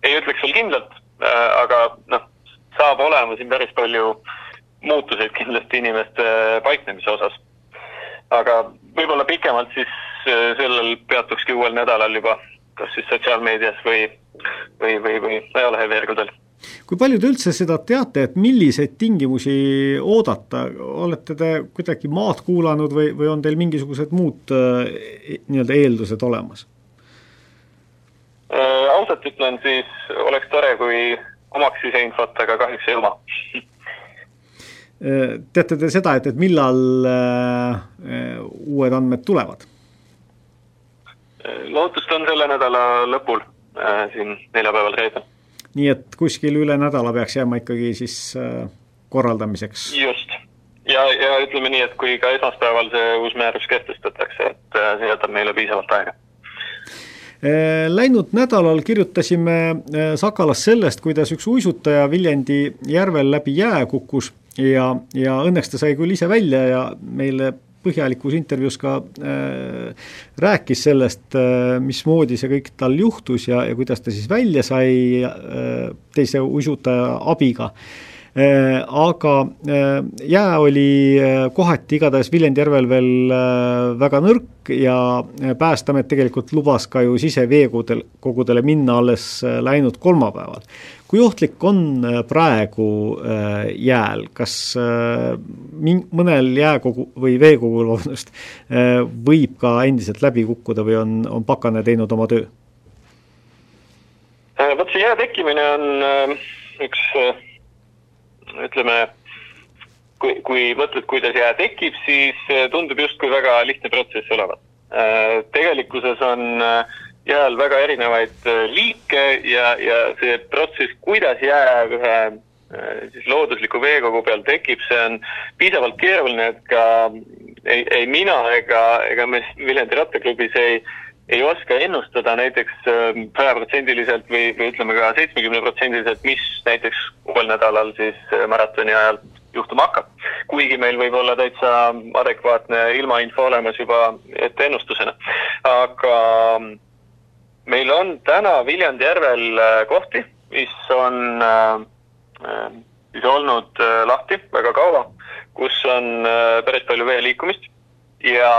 ei ütleks veel kindlalt äh,, aga noh, saab olema siin päris palju muutuseid kindlasti inimeste paiknemise osas. aga võib-olla pikemalt siis Äh, sellel peatukski uuel nädalal juba, kas siis sotsiaalmeedias või, või, või, või ajaleheveergudel kui palju te üldse seda teate, et milliseid tingimusi oodata, olete te kuidagi maad kuulanud või, või on teil mingisugused muud äh, nii-öelda eeldused olemas äh,? ausalt ütlen, siis oleks tore, kui omaks siseinfot, aga kahjuks ei oma äh, teate te seda, et, et millal äh, uued andmed tulevad? lootust on selle nädala lõpul äh,, siin neljapäeval, reedel. Nii et kuskil üle nädala peaks jääma ikkagi siis äh, korraldamiseks? just. ja, ja ütleme nii, et kui ka esmaspäeval see uus määrus kehtestatakse, et äh, see jätab meile piisavalt aega äh, Läinud nädalal kirjutasime Sakalas sellest, kuidas üks uisutaja Viljandi järvel läbi jää kukkus ja, ja õnneks ta sai küll ise välja ja meile põhjalikus intervjuus ka äh, rääkis sellest äh,, mismoodi see kõik tal juhtus ja, ja kuidas ta siis välja sai äh, teise uisutaja abiga äh,. Aga äh, jää oli äh, kohati igatahes Viljandi järvel veel äh, väga nõrk ja äh, Päästeamet tegelikult lubas ka ju siseveekogudel, kogudele minna alles äh, läinud kolmapäeval kui ohtlik on äh, praegu äh, jääl, kas äh, ming-, mõnel jääkogu või veekogul, vabandust, võib ka endiselt läbi kukkuda või on, on pakane teinud oma töö? vot see jää tekkimine on üks ütleme, kui, kui mõtled, kuidas jää tekib, siis tundub justkui väga lihtne protsess olevat. tegelikkuses on äh, jääl väga erinevaid äh, liike ja, ja see protsess, kuidas jää ühe äh, siis loodusliku veekogu peal tekib, see on piisavalt keeruline, et ka ei, ei mina ega, ega me Viljandi rattaklubis ei, ei oska ennustada näiteks ähm, sajaprotsendiliselt või, või ütleme ka seitsmekümneprotsendiliselt, mis näiteks uuel nädalal siis äh, maratoni ajal juhtuma hakkab. kuigi meil võib olla täitsa adekvaatne ilmainfo olemas juba ette ennustusena. aga meil on täna Viljandi järvel äh, kohti, mis on äh, äh, siis olnud lahti väga kaua, kus on päris palju vee liikumist ja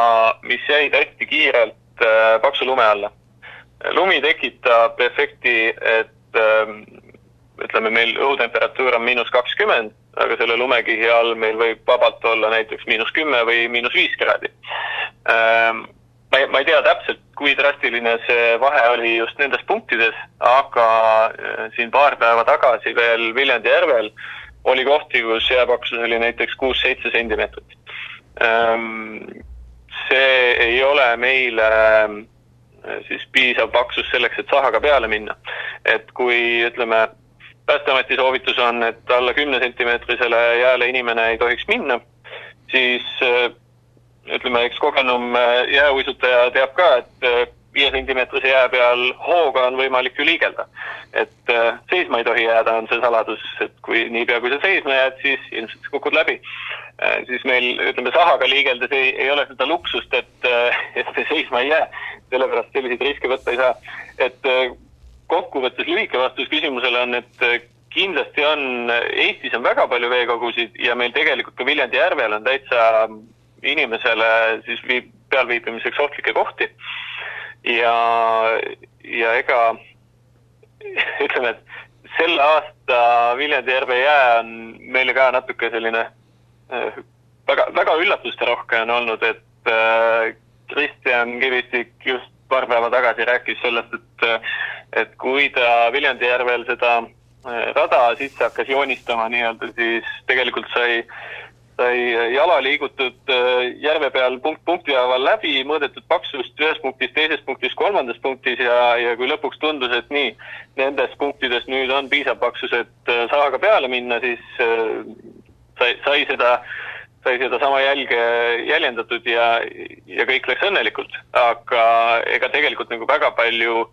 mis jäid hästi kiirelt äh, paksu lume alla. lumi tekitab efekti, et äh, ütleme, meil õhutemperatuur on miinus kakskümmend, aga selle lumekihi all meil võib vabalt olla näiteks miinus kümme või miinus viis kraadi ähm, ma ei, ma ei tea täpselt, kui drastiline see vahe oli just nendes punktides, aga äh, siin paar päeva tagasi veel Viljandi järvel oli kohti, kus jääpaksus oli näiteks kuus-seitse sentimeetrit. Ähm, see ei ole meile äh, siis piisav paksus selleks, et sahaga peale minna. et kui ütleme, Päästeameti soovitus on, et alla kümne sentimeetrisele jääle inimene ei tohiks minna, siis äh, ütleme, eks kogenum äh, jääuisutaja teab ka, et äh, viie sentimeetrise jää peal hooga on võimalik ju liigelda. et äh, seisma ei tohi jääda, on see saladus, et kui niipea, kui sa seisma jääd, siis ilmselt sa kukud läbi. siis meil, ütleme, sahaga liigeldes ei, ei ole seda luksust, et, et me seisma ei jää, sellepärast selliseid riske võtta ei saa. et kokkuvõttes lühike vastus küsimusele on, et kindlasti on, Eestis on väga palju veekogusid ja meil tegelikult ka Viljandi järvel on täitsa inimesele siis viib, pealviibimiseks ohtlikke kohti. Ja, ja ega ütleme, et selle aasta Viljandi järve jää on meile ka natuke selline äh, väga, väga üllatusterohke on olnud, et äh, Kristjan Kivistik just paar päeva tagasi rääkis sellest, et et kui ta Viljandi järvel seda rada sisse hakkas joonistama nii-öelda, siis tegelikult sai sai jala liigutud järve peal punkt punkti haaval läbi, mõõdetud paksust ühes punktis, teises punktis, kolmandas punktis ja, ja kui lõpuks tundus, et nii, nendes punktides nüüd on piisav paksus, et sahaga peale minna, siis sai, sai seda sai sedasama jälge jäljendatud ja, ja kõik läks õnnelikult, aga ega tegelikult nagu väga palju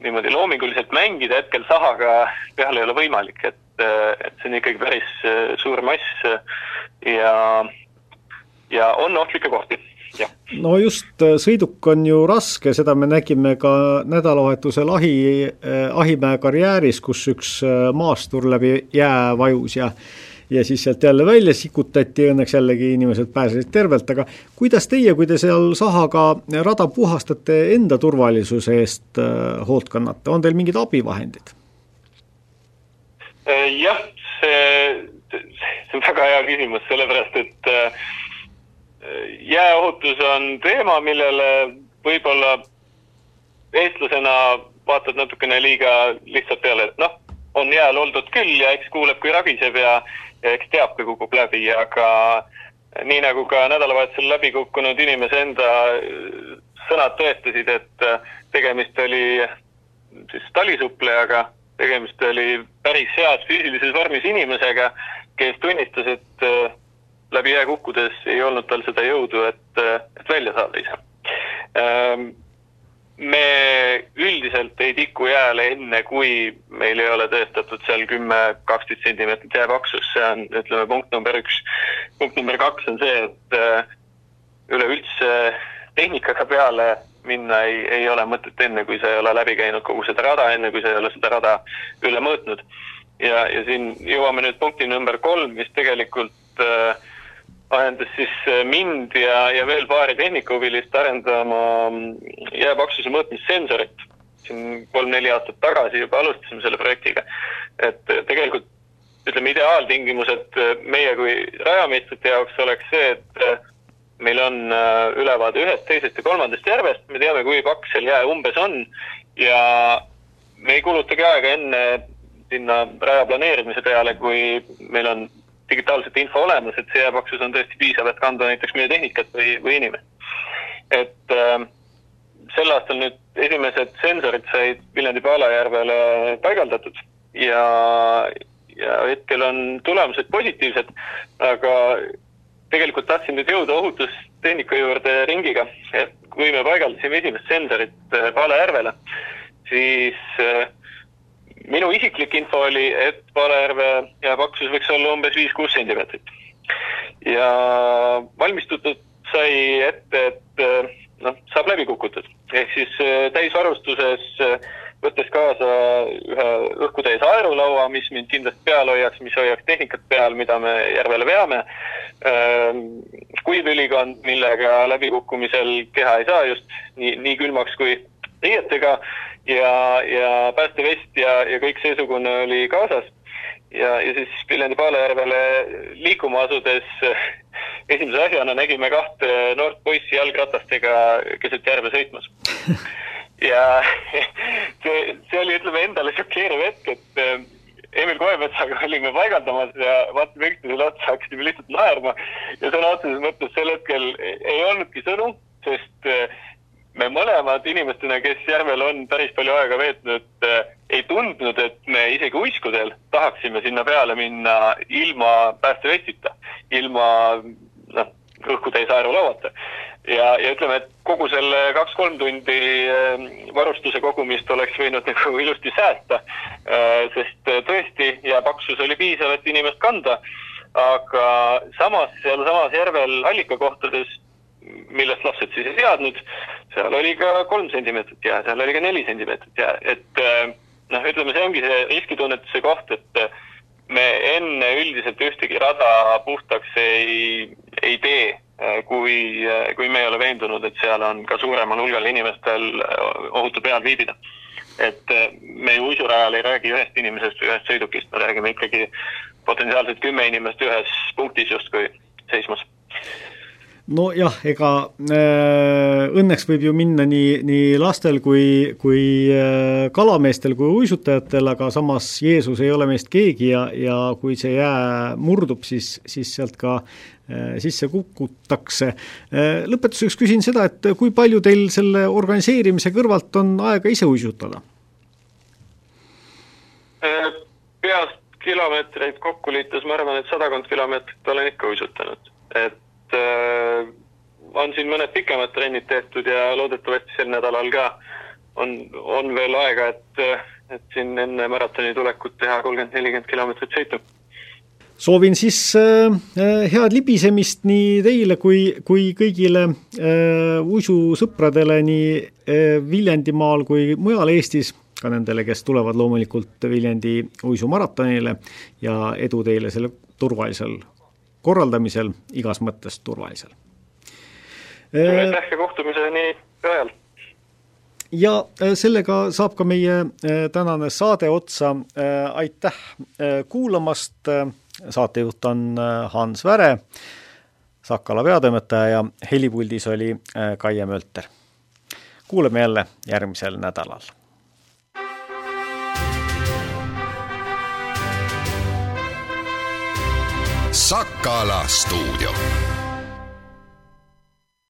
niimoodi loominguliselt mängida hetkel sahaga peal ei ole võimalik, et, et see on ikkagi päris suur mass ja, ja on ohtlikke kohti jah. no just, sõiduk on ju raske, seda me nägime ka nädalavahetusel Ahi, Ahimäe karjääris, kus üks maastur läbi jää vajus ja ja siis sealt jälle välja sikutati, õnneks jällegi inimesed pääsesid tervelt, aga kuidas teie, kui te seal sahaga rada puhastate, enda turvalisuse eest hoolt kannate, on teil mingid abivahendid? jah, see, see on väga hea küsimus, sellepärast et jääohutus on teema, millele võib-olla eestlasena vaatad natukene liiga lihtsalt peale, et noh, on jääl oldud küll ja eks kuuleb, kui ragiseb ja, ja eks teab, kui kukub läbi, aga nii nagu ka nädalavahetusel läbi kukkunud inimese enda sõnad tõestasid, et tegemist oli siis talisuplejaga, tegemist oli päris heas füüsilises vormis inimesega, kes tunnistas, et läbi jää kukkudes ei olnud tal seda jõudu, et, et välja saada ise me üldiselt ei tiku jääle enne, kui meil ei ole tõestatud seal kümme, kaksteist sentimeetrit jääpaksus, see on, ütleme, punkt number üks. punkt number kaks on see, et äh, üleüldse tehnikaga peale minna ei, ei ole mõtet enne, kui sa ei ole läbi käinud kogu seda rada, enne kui sa ei ole seda rada üle mõõtnud. ja, ja siin jõuame nüüd punkti number kolm, mis tegelikult äh, ajendas siis äh, mind ja, ja veel paari tehnikahuvilist arendama mm, jääpaksuse mõõtmissensorit. siin kolm-neli aastat tagasi juba alustasime selle projektiga. et äh, tegelikult ütleme, ideaaltingimused äh, meie kui rajameistrite jaoks oleks see, et meil on ülevaade ühest, teisest ja kolmandast järvest, me teame, kui paks seal jää umbes on ja me ei kulutagi aega enne sinna raja planeerimise peale, kui meil on digitaalset info olemas, et see jääpaksus on tõesti piisav, et kanda näiteks meie tehnikat või, või inimest. et äh, sel aastal nüüd esimesed sensorid said Viljandi Paalajärvele paigaldatud ja, ja hetkel on tulemused positiivsed, aga tegelikult tahtsin nüüd jõuda ohutustehnika juurde ringiga, et kui me paigaldasime esimest sensorit äh, Paalajärvele, siis äh, minu isiklik info oli, et Palejärve jääpaksus võiks olla umbes viis-kuus sentimeetrit. ja valmistutud sai ette, et noh, saab läbi kukutud. ehk siis äh, täisvarustuses äh, võttes kaasa ühe õhkutäis aerulaua, mis mind kindlasti peal hoiaks, mis hoiaks tehnikat peal, mida me järvele veame. Kuivülikond, millega läbikukkumisel keha ei saa just nii, nii külmaks kui riietega ja, ja päästevest ja, ja kõik seesugune oli kaasas. ja, ja siis Viljandi Paalajärvele liikuma asudes esimese asjana nägime kahte noort poissi jalgratastega keset järve sõitmas. ja see, see oli, ütleme endale šokeeriv hetk, et äh, Emil Koemetsaga olime paigaldamas ja vaatasime üksteisele otsa, hakkasime lihtsalt naerma ja sõna otseses mõttes sel hetkel ei olnudki sõnu, sest äh, me mõlemad inimestena, kes järvel on päris palju aega veetnud äh,, ei tundnud, et me isegi uiskudel tahaksime sinna peale minna ilma päästevestita, ilma noh, õhkutäis aerulauata. ja, ja ütleme, et kogu selle kaks-kolm tundi äh, varustuse kogumist oleks võinud nagu ilusti säästa äh,, sest tõesti jääpaksus oli piisav, et inimest kanda, aga samas sealsamas järvel allikakohtades millest lapsed siis ei teadnud, seal oli ka kolm sentimeetrit jää, seal oli ka neli sentimeetrit jää, et äh, noh, ütleme, see ongi see riskitunnetuse koht, et äh, me enne üldiselt ühtegi rada puhtaks ei, ei tee, äh, kui, kui me ei ole veendunud, et seal on ka suuremal hulgal inimestel ohutu peal viibida. et me ju uisurajal ei räägi ühest inimesest või ühest sõidukist, me räägime ikkagi potentsiaalselt kümme inimest ühes punktis justkui seismas nojah, ega äh, õnneks võib ju minna nii, nii lastel kui, kui äh, kalameestel kui uisutajatel, aga samas Jeesus ei ole meist keegi ja, ja kui see jää murdub, siis, siis sealt ka äh, sisse kukutakse äh,. lõpetuseks küsin seda, et kui palju teil selle organiseerimise kõrvalt on aega ise uisutada? Äh, peast kilomeetreid kokku liites ma arvan, et sadakond kilomeetrit olen ikka uisutanud, et äh, on siin mõned pikemad trennid tehtud ja loodetavasti sel nädalal ka. On, on veel aega, et, et siin enne maratoni tulekut teha kolmkümmend, nelikümmend kilomeetrit sõitu. Soovin siis äh, äh, head libisemist nii teile kui, kui kõigile äh, uisusõpradele nii äh, Viljandimaal kui mujal Eestis, ka nendele, kes tulevad loomulikult Viljandi uisumaratonile ja edu teile selle turvalisel korraldamisel, igas mõttes turvalisel. aitäh ja kohtumiseni ööl! ja äh, sellega saab ka meie äh, tänane saade otsa, äh, aitäh kuulamast, saatejuht on Hans Väre, Sakala peatoimetaja ja helipuldis oli Kaie Mölter. kuuleme jälle järgmisel nädalal Sakala stuudio